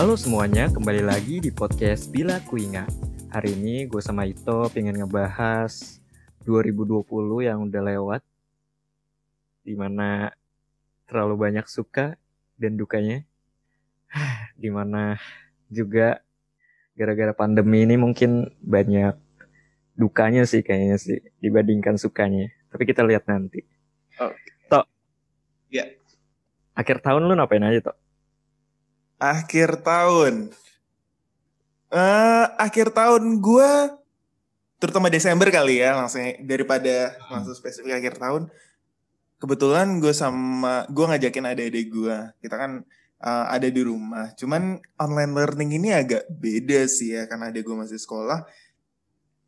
Halo semuanya, kembali lagi di podcast Bila Kuingat. Hari ini gue sama Ito pengen ngebahas 2020 yang udah lewat. Di mana terlalu banyak suka dan dukanya. Di mana juga gara-gara pandemi ini mungkin banyak dukanya sih kayaknya sih dibandingkan sukanya. Tapi kita lihat nanti. Oh. Tok. Ya. Akhir tahun lu ngapain aja, Tok? Akhir tahun. Eh, akhir tahun gua terutama Desember kali ya langsung daripada langsung spesifik akhir tahun. Kebetulan gue sama gue ngajakin adik-adik gue. Kita kan eh, ada di rumah. Cuman online learning ini agak beda sih ya karena adik gue masih sekolah.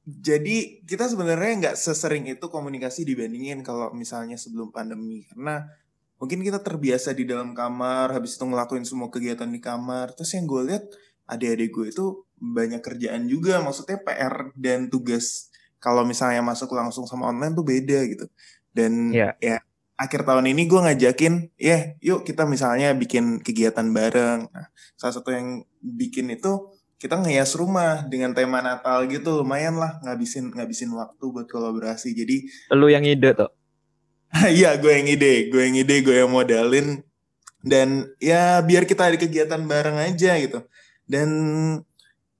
Jadi kita sebenarnya nggak sesering itu komunikasi dibandingin kalau misalnya sebelum pandemi karena mungkin kita terbiasa di dalam kamar habis itu ngelakuin semua kegiatan di kamar. Terus yang gue lihat adik-adik gue itu banyak kerjaan juga. Maksudnya PR dan tugas kalau misalnya masuk langsung sama online tuh beda gitu. Dan Iya. ya akhir tahun ini gue ngajakin ya yuk kita misalnya bikin kegiatan bareng. Nah, salah satu yang bikin itu kita ngehias rumah dengan tema Natal gitu. Lumayan lah ngabisin ngabisin waktu buat kolaborasi. Jadi Lu yang ide, Tok? Iya, gue yang ide, gue yang ide, gue yang modalin. Dan ya biar kita ada kegiatan bareng aja gitu. Dan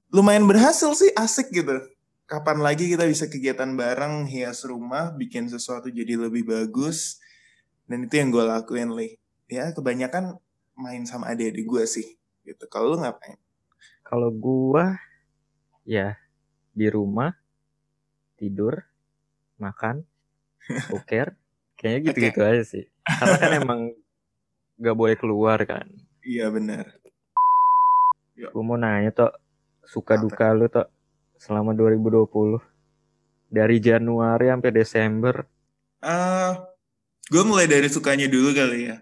lumayan berhasil sih, asik gitu. Kapan lagi kita bisa kegiatan bareng, hias rumah, bikin sesuatu jadi lebih bagus. Dan itu yang gue lakuin, Li. Ya, kebanyakan main sama adik-adik gue sih. Gitu. Kalau lu ngapain? Kalau gua ya di rumah tidur, makan, poker, kayaknya gitu-gitu aja sih. Karena kan emang gak boleh keluar kan. Iya, benar. Gua mau nanya tuh suka Apa? duka lu tuh selama 2020 dari Januari sampai Desember. Ah, gue mulai dari sukanya dulu kali ya.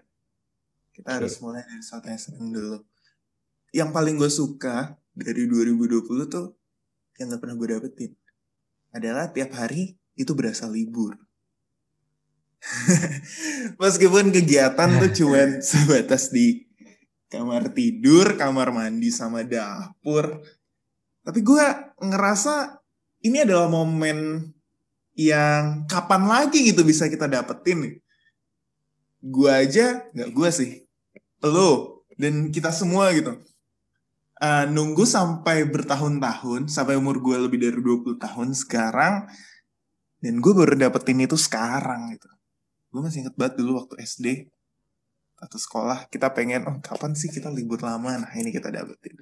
Kita Oke. harus mulai dari sesuatu yang seneng dulu. Yang paling gue suka dari 2020 tuh yang gak pernah gue dapetin adalah tiap hari itu berasa libur. Meskipun kegiatan tuh cuman sebatas di kamar tidur, kamar mandi sama dapur. Tapi gue ngerasa ini adalah momen yang kapan lagi gitu bisa kita dapetin. Gua aja, nggak gua sih. Lo dan kita semua gitu. Eh, nunggu sampai bertahun-tahun, sampai umur gue lebih dari 20 tahun sekarang. Dan gue baru dapetin itu sekarang gitu. Gue masih inget banget dulu waktu SD. Atau sekolah, kita pengen, oh kapan sih kita libur lama? Nah ini kita dapetin.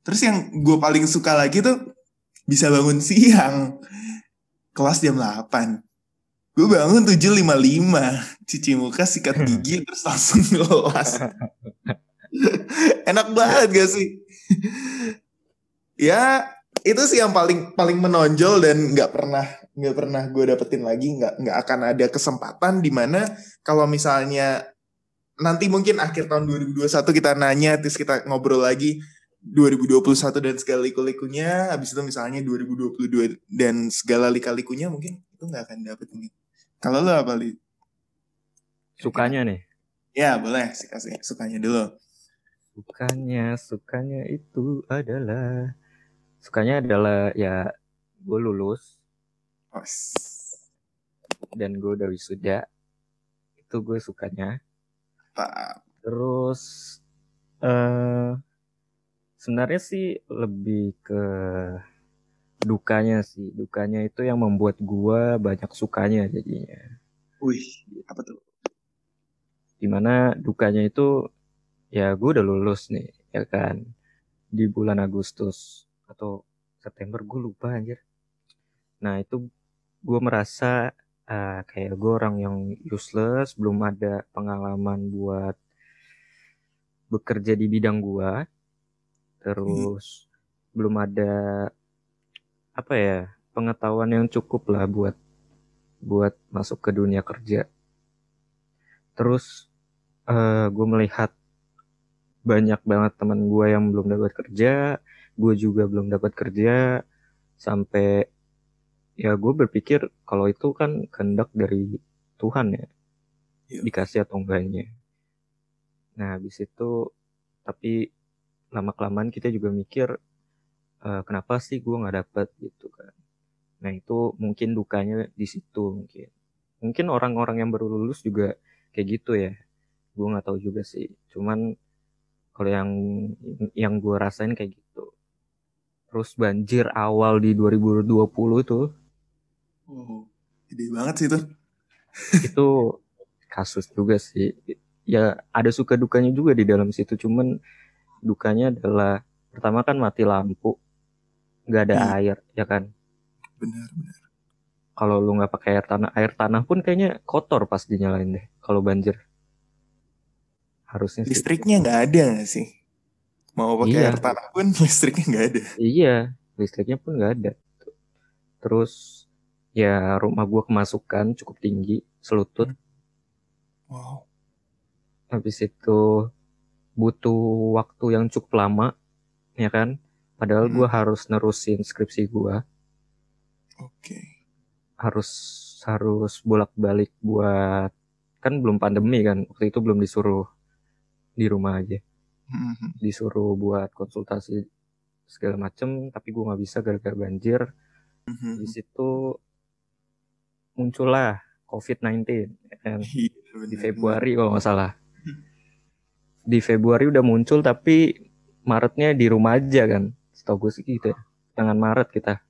Terus yang gue paling suka lagi tuh, bisa bangun siang kelas jam 8 gue bangun 7.55 cuci muka sikat gigi terus langsung kelas enak banget gak sih ya itu sih yang paling paling menonjol dan nggak pernah nggak pernah gue dapetin lagi nggak nggak akan ada kesempatan di mana kalau misalnya nanti mungkin akhir tahun 2021 kita nanya terus kita ngobrol lagi 2021 dan segala liku-likunya habis itu misalnya 2022 dan segala lika-likunya mungkin itu nggak akan dapet ini kalau lo apa li? Sukanya nih. ya boleh sih kasih sukanya dulu. Sukanya, sukanya itu adalah sukanya adalah ya gue lulus dan gue udah wisuda. Itu gue sukanya. Terus eh sebenarnya sih lebih ke dukanya sih. Dukanya itu yang membuat gua banyak sukanya jadinya. wih apa tuh Di mana dukanya itu ya gue udah lulus nih ya kan di bulan Agustus atau September gue lupa anjir. Nah itu gue merasa eh, kayak gue orang yang useless, belum ada pengalaman buat bekerja di bidang gua. Terus belum ada apa ya pengetahuan yang cukup lah buat buat masuk ke dunia kerja. Terus eh gue melihat banyak banget teman gue yang belum dapat kerja gue juga belum dapat kerja sampai ya gue berpikir kalau itu kan kehendak dari Tuhan ya. Iya. dikasih atau enggaknya. Nah habis itu tapi lama kelamaan kita juga mikir uh, kenapa sih gue nggak dapet? Gitu kan. Nah itu mungkin dukanya di situ mungkin. Mungkin orang-orang yang baru lulus juga kayak gitu ya. Gue nggak tahu juga sih. Cuman kalau yang yang gue rasain kayak gitu. Terus banjir awal di 2020 itu oh gede banget sih itu. Itu kasus juga sih. Ya ada suka dukanya juga di dalam situ cuman dukanya adalah pertama kan mati lampu nggak ada hmm. air ya kan? Benar benar. Kalau lu nggak pakai air tanah air tanah pun kayaknya kotor pas dinyalain deh kalau banjir. Harusnya listriknya nggak ada gak sih? Mau pakai iya. air tanah pun listriknya nggak ada. Iya listriknya pun nggak ada. Terus ya rumah gua kemasukan cukup tinggi selutut wow habis itu butuh waktu yang cukup lama ya kan padahal hmm. gue harus nerusin skripsi gue oke okay. harus harus bolak balik buat kan belum pandemi kan waktu itu belum disuruh di rumah aja hmm. disuruh buat konsultasi segala macem tapi gue nggak bisa gara-gara banjir hmm. di situ muncullah COVID-19 kan? Iya, di Februari kalau nggak salah. Di Februari udah muncul tapi Maretnya di rumah aja kan? Setahu gue sih gitu ya. Tangan Maret kita.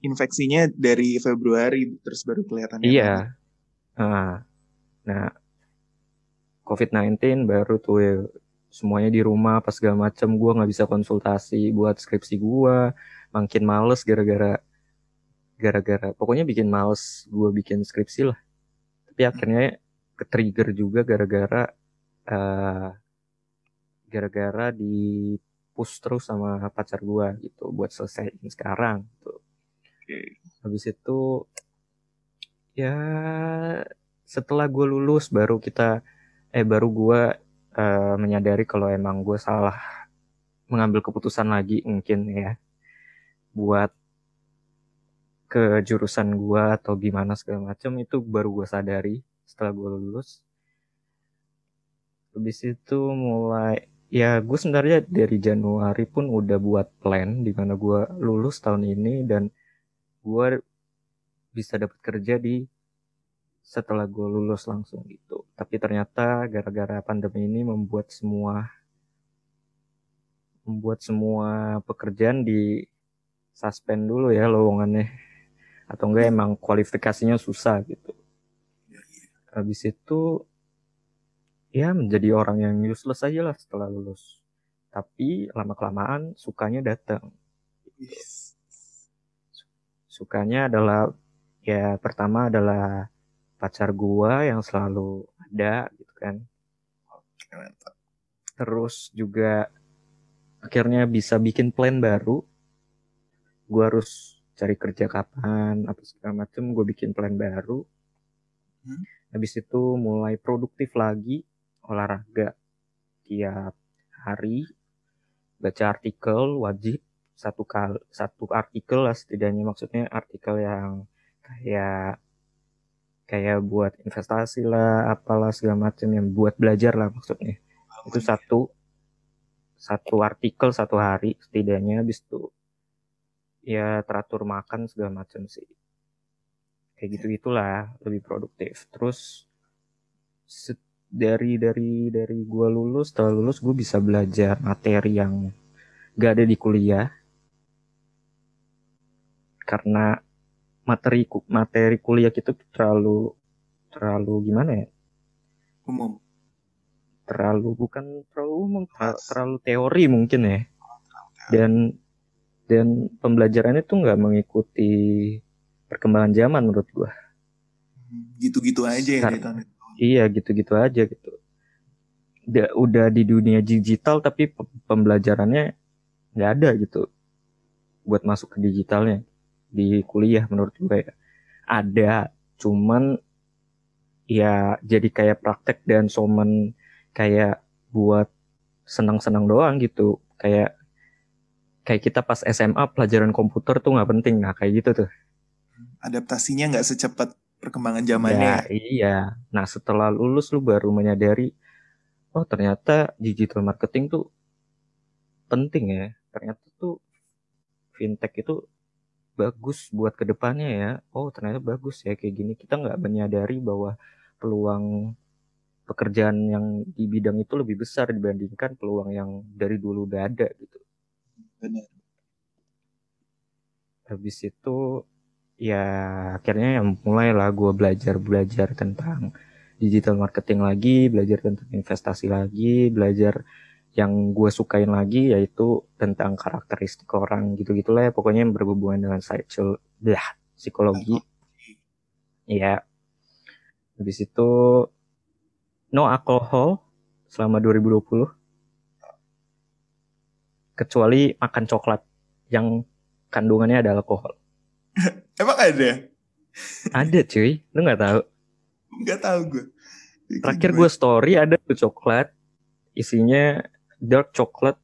Infeksinya dari Februari terus baru kelihatan iya. nah, nah COVID-19 baru tuh ya, semuanya di rumah pas segala macem. Gue nggak bisa konsultasi buat skripsi gue makin males gara-gara gara-gara pokoknya bikin males gue bikin skripsi lah tapi akhirnya ke trigger juga gara-gara uh, gara-gara di push terus sama pacar gua gitu buat selesaiin sekarang gitu. Okay. Habis itu ya setelah gue lulus baru kita eh baru gue uh, menyadari kalau emang gue salah mengambil keputusan lagi mungkin ya buat ke jurusan gue atau gimana segala macam itu baru gue sadari setelah gue lulus habis itu mulai ya gue sebenarnya dari Januari pun udah buat plan di mana gue lulus tahun ini dan gue bisa dapat kerja di setelah gue lulus langsung gitu. Tapi ternyata gara-gara pandemi ini membuat semua membuat semua pekerjaan di suspend dulu ya lowongannya atau enggak emang kualifikasinya susah gitu. Habis itu ya menjadi orang yang useless aja lah setelah lulus. Tapi lama-kelamaan sukanya datang. Sukanya adalah ya pertama adalah pacar gua yang selalu ada gitu kan. Terus juga akhirnya bisa bikin plan baru. Gua harus cari kerja kapan apa segala macem gue bikin plan baru. Hmm? Habis itu mulai produktif lagi olahraga tiap hari baca artikel wajib satu kali satu artikel lah setidaknya maksudnya artikel yang kayak kayak buat investasi lah apalah segala macam yang buat belajar lah maksudnya itu satu satu artikel satu hari setidaknya habis itu ya teratur makan segala macam sih. Kayak gitu itulah lebih produktif. Terus dari dari dari gue lulus setelah lulus gue bisa belajar materi yang gak ada di kuliah. Karena materi materi kuliah itu terlalu terlalu gimana ya? Umum. Terlalu bukan terlalu umum terlalu teori mungkin ya. Dan dan pembelajarannya tuh nggak mengikuti perkembangan zaman menurut gue gitu-gitu aja ya iya gitu-gitu aja gitu. Udah, udah di dunia digital tapi pembelajarannya nggak ada gitu buat masuk ke digitalnya. Di kuliah menurut gue ya. ada cuman ya jadi kayak praktek dan somen kayak buat senang-senang doang gitu. Kayak kayak kita pas SMA pelajaran komputer tuh nggak penting. Nah kayak gitu tuh. Adaptasinya nggak secepat perkembangan zamannya. Ya, iya. Nah setelah lulus lu baru menyadari, oh ternyata digital marketing tuh penting ya. Ternyata tuh fintech itu bagus buat ke depannya ya. Oh ternyata bagus ya kayak gini. Kita nggak menyadari bahwa peluang pekerjaan yang di bidang itu lebih besar dibandingkan peluang yang dari dulu udah ada gitu Benar. habis itu ya akhirnya yang mulailah gue belajar belajar tentang digital marketing lagi belajar tentang investasi lagi belajar yang gue sukain lagi yaitu tentang karakteristik orang gitu gitulah ya. Pokoknya yang berhubungan dengan lah psikologi. Ya habis itu no alcohol selama 2020 kecuali makan coklat yang kandungannya ada alkohol. Emang ada? Ada cuy. Lu nggak tahu? Nggak tahu gue terakhir gue story ada tuh coklat. Isinya dark chocolate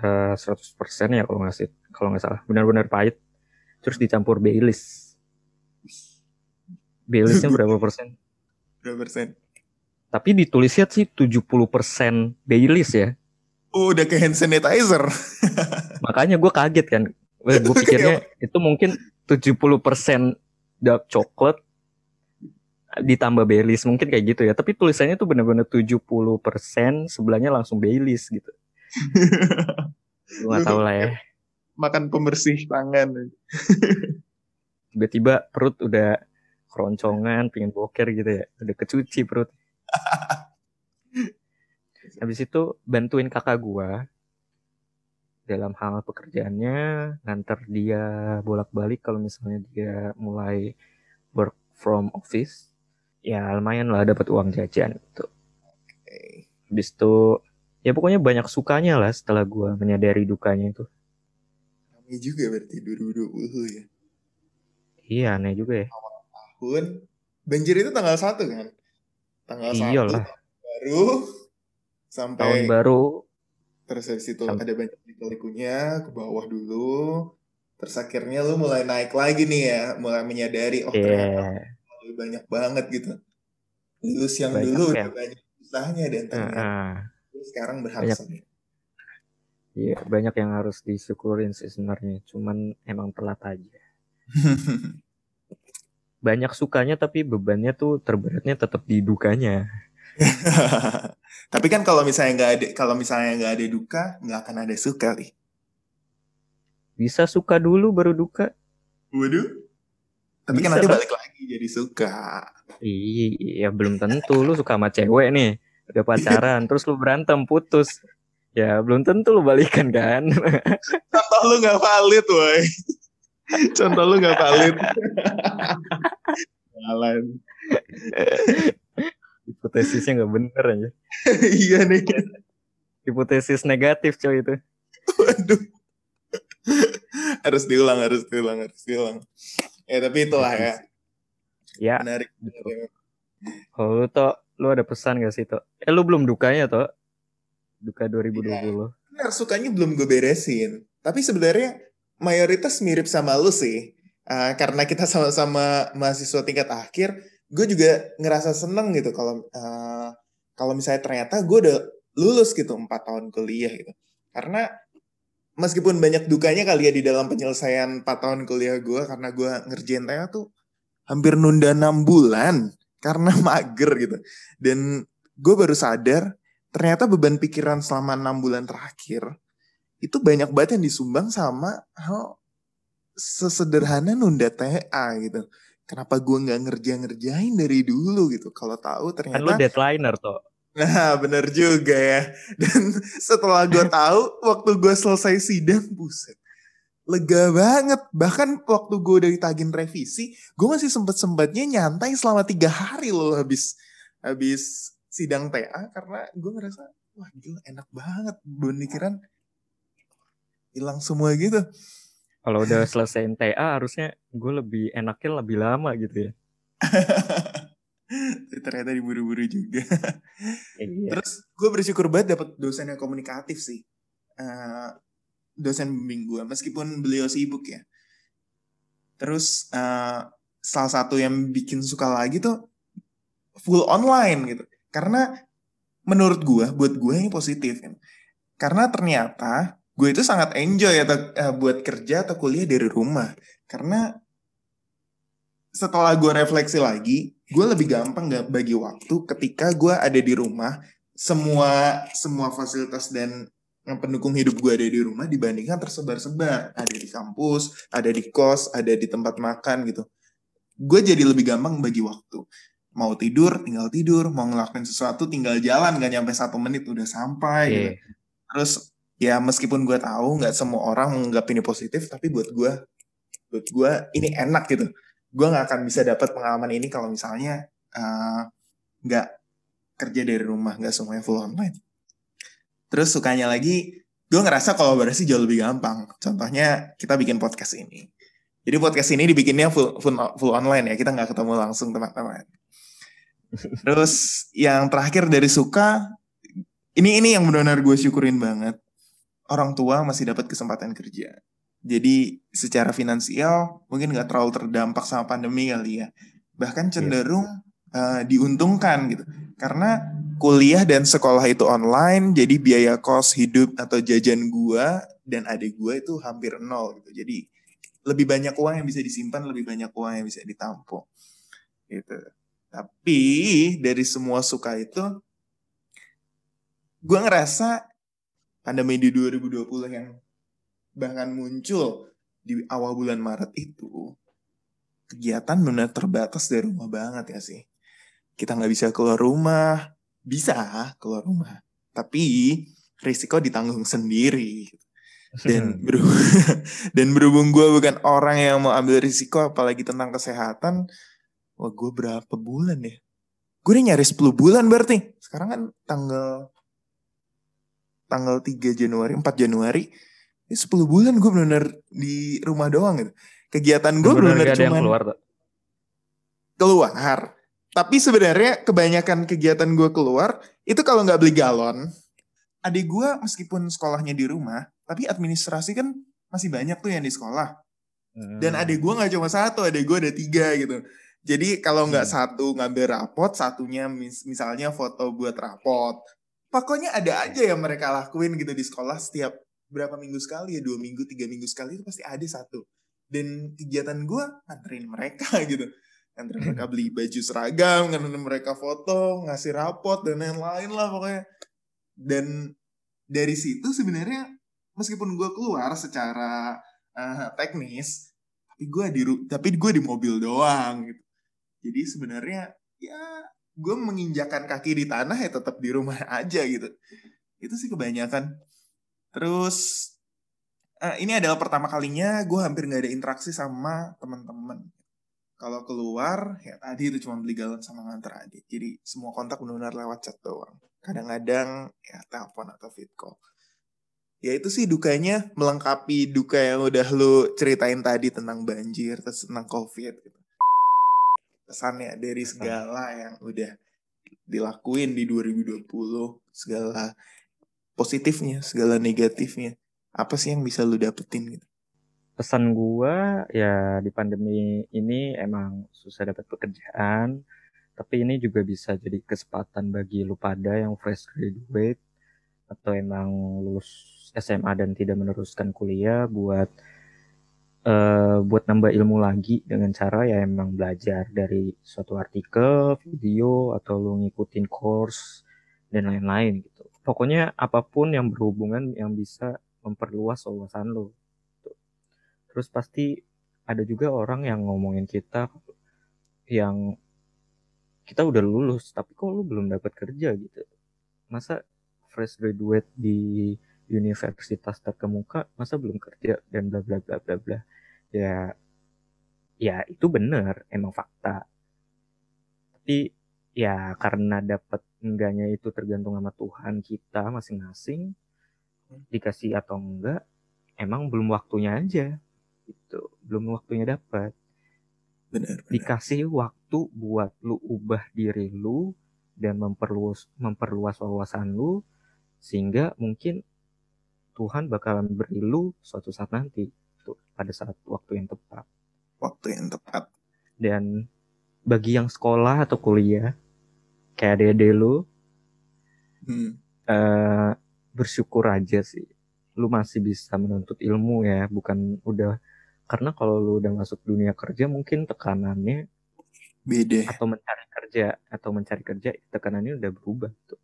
uh, 100% ya kalau nggak sih. Kalau nggak salah. Benar-benar pahit. Terus dicampur Baileys Baileysnya berapa persen? Berapa persen? Tapi ditulisnya sih 70% Baileys ya udah ke hand sanitizer. Makanya gue kaget kan. Gue pikirnya itu mungkin 70% dark chocolate ditambah Baileys mungkin kayak gitu ya. Tapi tulisannya tuh bener-bener 70% sebelahnya langsung Baileys gitu. Gue gak tau lah ya. Makan pembersih tangan. Tiba-tiba perut udah keroncongan pingin boker gitu ya. Udah kecuci perut habis itu bantuin kakak gua dalam hal pekerjaannya ngantar dia bolak-balik kalau misalnya dia mulai work from office ya lumayan lah dapat uang jajan gitu. Habis itu ya pokoknya banyak sukanya lah setelah gue menyadari dukanya itu. Aneh juga berarti 2020 ya. Iya aneh juga ya. Awal tahun banjir itu tanggal satu kan? Tanggal Iyalah. 1 baru sampai tahun baru. Terus habis itu ada banyak likunya ke bawah dulu. Terus akhirnya lu mulai naik lagi nih ya mulai menyadari oh yeah. ternyata lebih banyak banget gitu. Lulus yang banyak dulu ya. udah banyak usahanya dan ternyata uh, uh. sekarang berhasil Iya banyak yang harus disyukurin sih sebenarnya cuman emang telat aja. Banyak sukanya tapi bebannya tuh terberatnya tetap di dukanya tapi kan kalau misalnya nggak ada kalau misalnya nggak ada duka nggak akan ada suka nih bisa suka dulu baru duka waduh tapi kan nanti balik lagi jadi suka. Iya, belum tentu lu suka sama cewek nih. Udah pacaran, terus lu berantem, putus. Ya, belum tentu lu balikan kan. Contoh lu gak valid, woi. Contoh lu gak valid. Jalan. Hipotesisnya gak bener aja. iya nih. Hipotesis negatif coy itu. Waduh. harus diulang, harus diulang, harus diulang. Ya tapi itulah ya. Ya. Menarik oh lu toh lu ada pesan gak sih toh eh lu belum dukanya toh duka 2020 ya, benar sukanya belum gue beresin. Tapi sebenarnya mayoritas mirip sama lu sih. Uh, karena kita sama-sama mahasiswa tingkat akhir gue juga ngerasa seneng gitu kalau uh, kalau misalnya ternyata gue udah lulus gitu empat tahun kuliah gitu karena meskipun banyak dukanya kali ya di dalam penyelesaian 4 tahun kuliah gue karena gue ngerjain TA tuh hampir nunda 6 bulan karena mager gitu. Dan gue baru sadar ternyata beban pikiran selama 6 bulan terakhir itu banyak banget yang disumbang sama hal sesederhana nunda TA gitu. Kenapa gue nggak ngerjain-ngerjain dari dulu gitu? Kalau tahu ternyata kan lu deadlineer tuh. Nah, bener juga ya. Dan setelah gue tahu, waktu gue selesai sidang, buset. Lega banget. Bahkan waktu gue udah ditagin revisi, gue masih sempet-sempetnya nyantai selama tiga hari loh habis habis sidang TA. Karena gue ngerasa, wah gila enak banget. Pemikiran hilang semua gitu. Kalau udah selesai TA, harusnya gue lebih enaknya lebih lama gitu ya. ternyata diburu-buru juga. Iya. Terus gue bersyukur banget dapat dosen yang komunikatif sih. Uh, dosen bimbing gue, meskipun beliau sibuk ya. Terus uh, salah satu yang bikin suka lagi tuh full online gitu. Karena menurut gue, buat gue yang positif kan. karena ternyata gue itu sangat enjoy atau uh, buat kerja atau kuliah dari rumah. Karena setelah gue refleksi lagi gue lebih gampang gak bagi waktu ketika gue ada di rumah. Semua semua fasilitas dan yang pendukung hidup gue ada di rumah dibandingkan tersebar-sebar. Ada di kampus ada di kos ada di tempat makan gitu. Gue jadi lebih gampang bagi waktu. Mau tidur tinggal tidur. Mau ngelakuin sesuatu tinggal jalan. Gak nyampe satu menit udah sampai yeah. gitu. Terus ya meskipun gue tahu nggak semua orang menganggap ini positif tapi buat gue buat gue ini enak gitu. Gue nggak akan bisa dapat pengalaman ini kalau misalnya eh, nggak uh, kerja dari rumah nggak semuanya full online. Terus sukanya lagi gue ngerasa kolaborasi jauh lebih gampang. Contohnya kita bikin podcast ini. Jadi podcast ini dibikinnya full full, full online ya kita nggak ketemu langsung teman-teman. Terus yang terakhir dari suka ini ini yang benar-benar gue syukurin banget orang tua masih dapat kesempatan kerja. Jadi secara finansial mungkin nggak terlalu terdampak sama pandemi kali ya. Bahkan iya. cenderung yeah. uh, diuntungkan gitu. Karena kuliah dan sekolah itu online, jadi biaya kos hidup atau jajan gua dan adik gua itu hampir nol gitu. Jadi lebih banyak uang yang bisa disimpan, lebih banyak uang yang bisa ditampung. Gitu. Tapi dari semua suka itu, gue ngerasa pandemi di 2020 yang bahkan muncul di awal bulan Maret itu kegiatan benar terbatas dari rumah banget ya sih. Kita nggak bisa keluar rumah, bisa keluar rumah, tapi risiko ditanggung sendiri. Dan berhubung, dan berhubung gue bukan orang yang mau ambil risiko apalagi tentang kesehatan, wah gue berapa bulan ya? Gue udah nyari 10 bulan berarti. Sekarang kan tanggal tanggal 3 Januari, 4 Januari, ini 10 bulan gue benar-benar di rumah doang gitu. Kegiatan gue benar-benar cuma keluar, keluar. Tapi sebenarnya kebanyakan kegiatan gue keluar itu kalau nggak beli galon, adik gue meskipun sekolahnya di rumah, tapi administrasi kan masih banyak tuh yang di sekolah. Hmm. Dan adik gue nggak cuma satu, adik gue ada tiga gitu. Jadi kalau nggak hmm. satu ngambil rapot, satunya mis misalnya foto buat rapot, pokoknya ada aja yang mereka lakuin gitu di sekolah setiap berapa minggu sekali ya dua minggu tiga minggu sekali itu pasti ada satu. Dan kegiatan gue nganterin mereka gitu. Nganterin mereka beli baju seragam nganterin mereka foto ngasih rapot dan lain-lain lah pokoknya. Dan dari situ sebenarnya meskipun gue keluar secara uh, teknis tapi gue di tapi gue di mobil doang gitu. Jadi sebenarnya ya gue menginjakan kaki di tanah ya tetap di rumah aja gitu. Itu sih kebanyakan. Terus uh, ini adalah pertama kalinya gue hampir nggak ada interaksi sama teman-teman kalau keluar ya tadi itu cuma beli galon sama nganter adik jadi semua kontak benar-benar lewat chat doang. Kadang-kadang ya telepon atau fit call. Ya itu sih dukanya melengkapi duka yang udah lu ceritain tadi tentang banjir terus tentang covid gitu kesannya dari segala yang udah dilakuin di 2020 segala positifnya segala negatifnya apa sih yang bisa lu dapetin gitu? Pesan gua ya di pandemi ini emang susah dapat pekerjaan tapi ini juga bisa jadi kesempatan bagi lu pada yang fresh graduate atau emang lulus SMA dan tidak meneruskan kuliah buat uh, buat nambah ilmu lagi dengan cara ya emang belajar dari suatu artikel, video, atau lu ngikutin course dan lain-lain gitu. Pokoknya apa pun yang berhubungan yang bisa memperluas wawasan. Gitu. Terus pasti ada juga orang yang ngomongin kita yang kita udah lulus tapi kok lu belum dapat kerja gitu. Masa fresh graduate di universitas terkemuka masa belum kerja dan bla bla bla bla bla. Ya ya itu bener emang fakta. Tapi ya karena dapat enggaknya itu tergantung sama Tuhan kita masing-masing dikasih atau enggak emang belum waktunya aja itu belum waktunya dapat benar, benar. Dikasih waktu buat lu ubah diri lu dan memperluas memperluas wawasan lu sehingga mungkin Tuhan bakalan beri lu suatu saat nanti tuh pada saat waktu yang tepat. Waktu yang tepat. Dan bagi yang sekolah atau kuliah kayak adik-adik lu, hmm. uh, bersyukur aja sih lu masih bisa menuntut ilmu ya bukan udah karena kalau lu udah masuk dunia kerja mungkin tekanannya beda atau mencari kerja atau mencari kerja tekanannya udah berubah tuh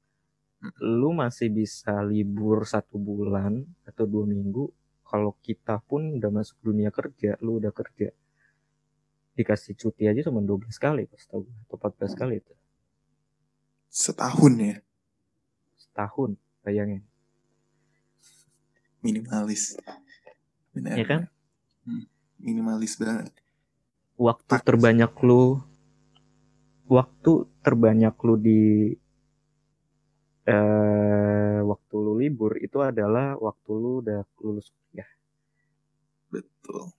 lu masih bisa libur satu bulan atau dua minggu kalau kita pun udah masuk dunia kerja lu udah kerja. Dikasih cuti aja cuma 12 kali pas tahu atau 14 kali itu. Setahun ya? Setahun bayangin. Minimalis. Benar. Ya kan? Hmm, minimalis banget. Waktu Taktis. terbanyak lu waktu terbanyak lu di eh, waktu lu libur itu adalah waktu lu udah lulus kuliah. Betul.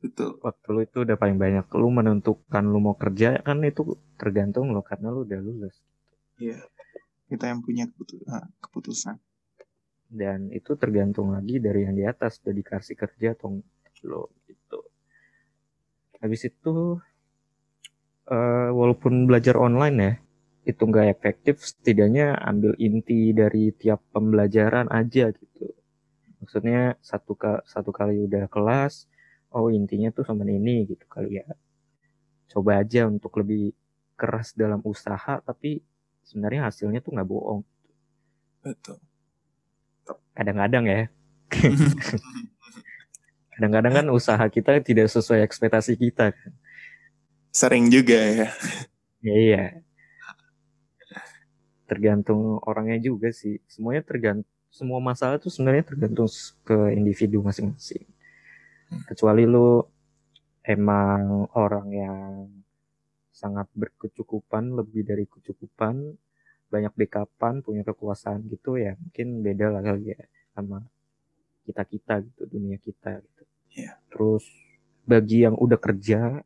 Betul. Waktu lu itu udah paling banyak. Lu menentukan lu mau kerja kan itu tergantung lo karena lu udah lulus. Iya. Kita yang punya keputusan. Dan itu tergantung lagi dari yang di atas udah dikasih kerja atau lo gitu. Habis itu uh, walaupun belajar online ya itu nggak efektif setidaknya ambil inti dari tiap pembelajaran aja gitu. Maksudnya satu ka satu kali udah kelas oh intinya tuh sama ini gitu kali ya. Coba aja untuk lebih keras dalam usaha tapi sebenarnya hasilnya tuh nggak bohong. Betul. Kadang-kadang ya. Kadang-kadang kan usaha kita tidak sesuai ekspektasi kita kan. Sering juga ya. Ya iya tergantung orangnya juga sih. Semuanya tergantung semua masalah tuh sebenarnya tergantung ke individu masing-masing. Kecuali lu emang orang yang sangat berkecukupan lebih dari kecukupan banyak backupan punya kekuasaan gitu ya mungkin beda lah kali ya sama kita kita gitu dunia kita gitu. Yeah. terus bagi yang udah kerja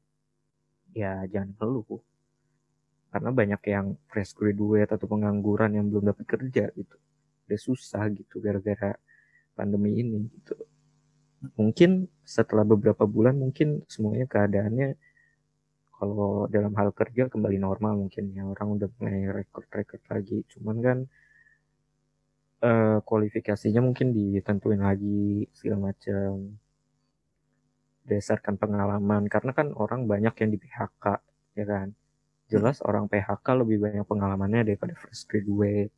ya jangan keluh karena banyak yang fresh graduate atau pengangguran yang belum dapat kerja gitu. Udah susah gitu gara-gara pandemi ini gitu. Mungkin setelah beberapa bulan mungkin semuanya keadaannya kalau dalam hal kerja kembali normal mungkin ya. Orang udah mulai rekrut-rekrut lagi. Cuman kan uh, kualifikasinya mungkin ditentuin lagi segala macam berdasarkan pengalaman. Karena kan orang banyak yang di PHK ya kan jelas orang PHK lebih banyak pengalamannya daripada fresh graduate.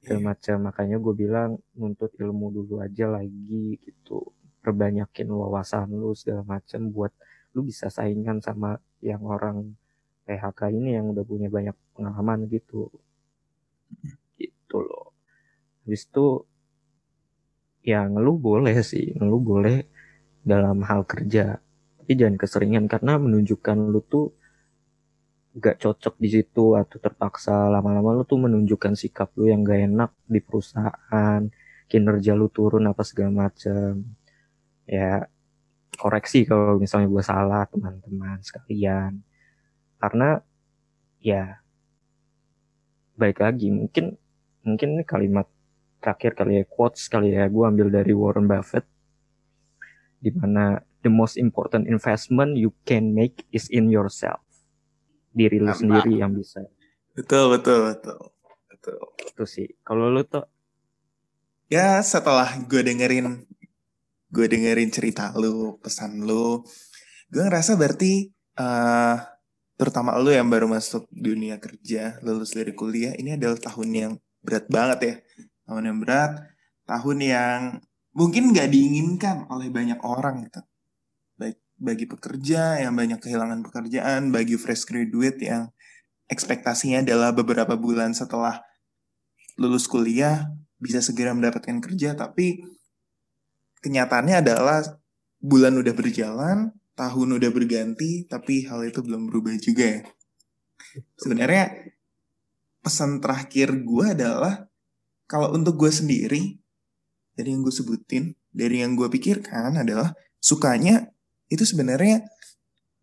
Segala yeah. macam makanya gue bilang nuntut ilmu dulu aja lagi gitu. Perbanyakin wawasan lu segala macam buat lu bisa saingan sama yang orang PHK ini yang udah punya banyak pengalaman gitu. Gitu loh. Habis itu ya ngeluh boleh sih. Ngeluh boleh dalam hal kerja. Tapi jangan keseringan karena menunjukkan lu tuh gak cocok di situ atau terpaksa lama-lama lu tuh menunjukkan sikap lu yang gak enak di perusahaan kinerja lu turun apa segala macam ya koreksi kalau misalnya gue salah teman-teman sekalian. Karena ya baik lagi mungkin mungkin ini kalimat terakhir kali ya quotes kali ya gue ambil dari Warren Buffett. Di mana the most important investment you can make is in yourself diri lu sendiri yang bisa. Betul betul betul betul. Itu sih. Kalau lu tuh ya setelah gue dengerin gue dengerin cerita lu, pesan lu, gue ngerasa berarti uh, terutama lu yang baru masuk dunia kerja, lulus dari kuliah, ini adalah tahun yang berat banget ya. Tahun yang berat, tahun yang mungkin gak diinginkan oleh banyak orang gitu. Bagi pekerja yang banyak kehilangan pekerjaan, bagi fresh graduate yang ekspektasinya adalah beberapa bulan setelah lulus kuliah bisa segera mendapatkan kerja, tapi kenyataannya adalah bulan udah berjalan, tahun udah berganti, tapi hal itu belum berubah juga ya. Sebenarnya pesan terakhir gue adalah kalau untuk gue sendiri, dari yang gue sebutin, dari yang gue pikirkan adalah sukanya itu sebenarnya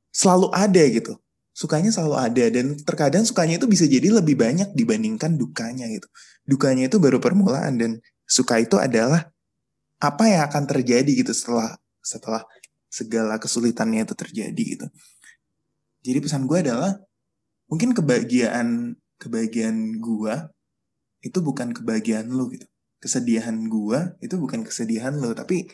selalu ada gitu. Sukanya selalu ada dan terkadang sukanya itu bisa jadi lebih banyak dibandingkan dukanya gitu. Dukanya itu baru permulaan dan suka itu adalah apa yang akan terjadi gitu setelah setelah segala kesulitannya itu terjadi gitu. Jadi pesan gue adalah mungkin kebahagiaan kebahagiaan gue itu bukan kebahagiaan lo gitu. Kesedihan gue itu bukan kesedihan lo, tapi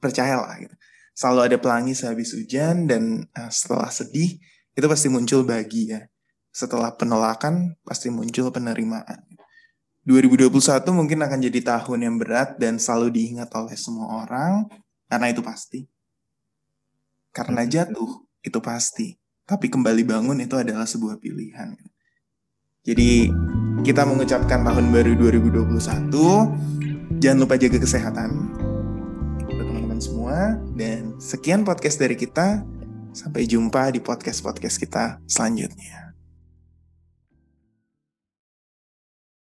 percayalah gitu. Selalu ada pelangi sehabis hujan dan uh, setelah sedih itu pasti muncul bahagia. Setelah penolakan pasti muncul penerimaan. 2021 mungkin akan jadi tahun yang berat dan selalu diingat oleh semua orang karena itu pasti. Karena jatuh itu pasti, tapi kembali bangun itu adalah sebuah pilihan. Jadi kita mengucapkan tahun baru 2021. Jangan lupa jaga kesehatan semua dan sekian podcast dari kita. Sampai jumpa di podcast-podcast kita selanjutnya.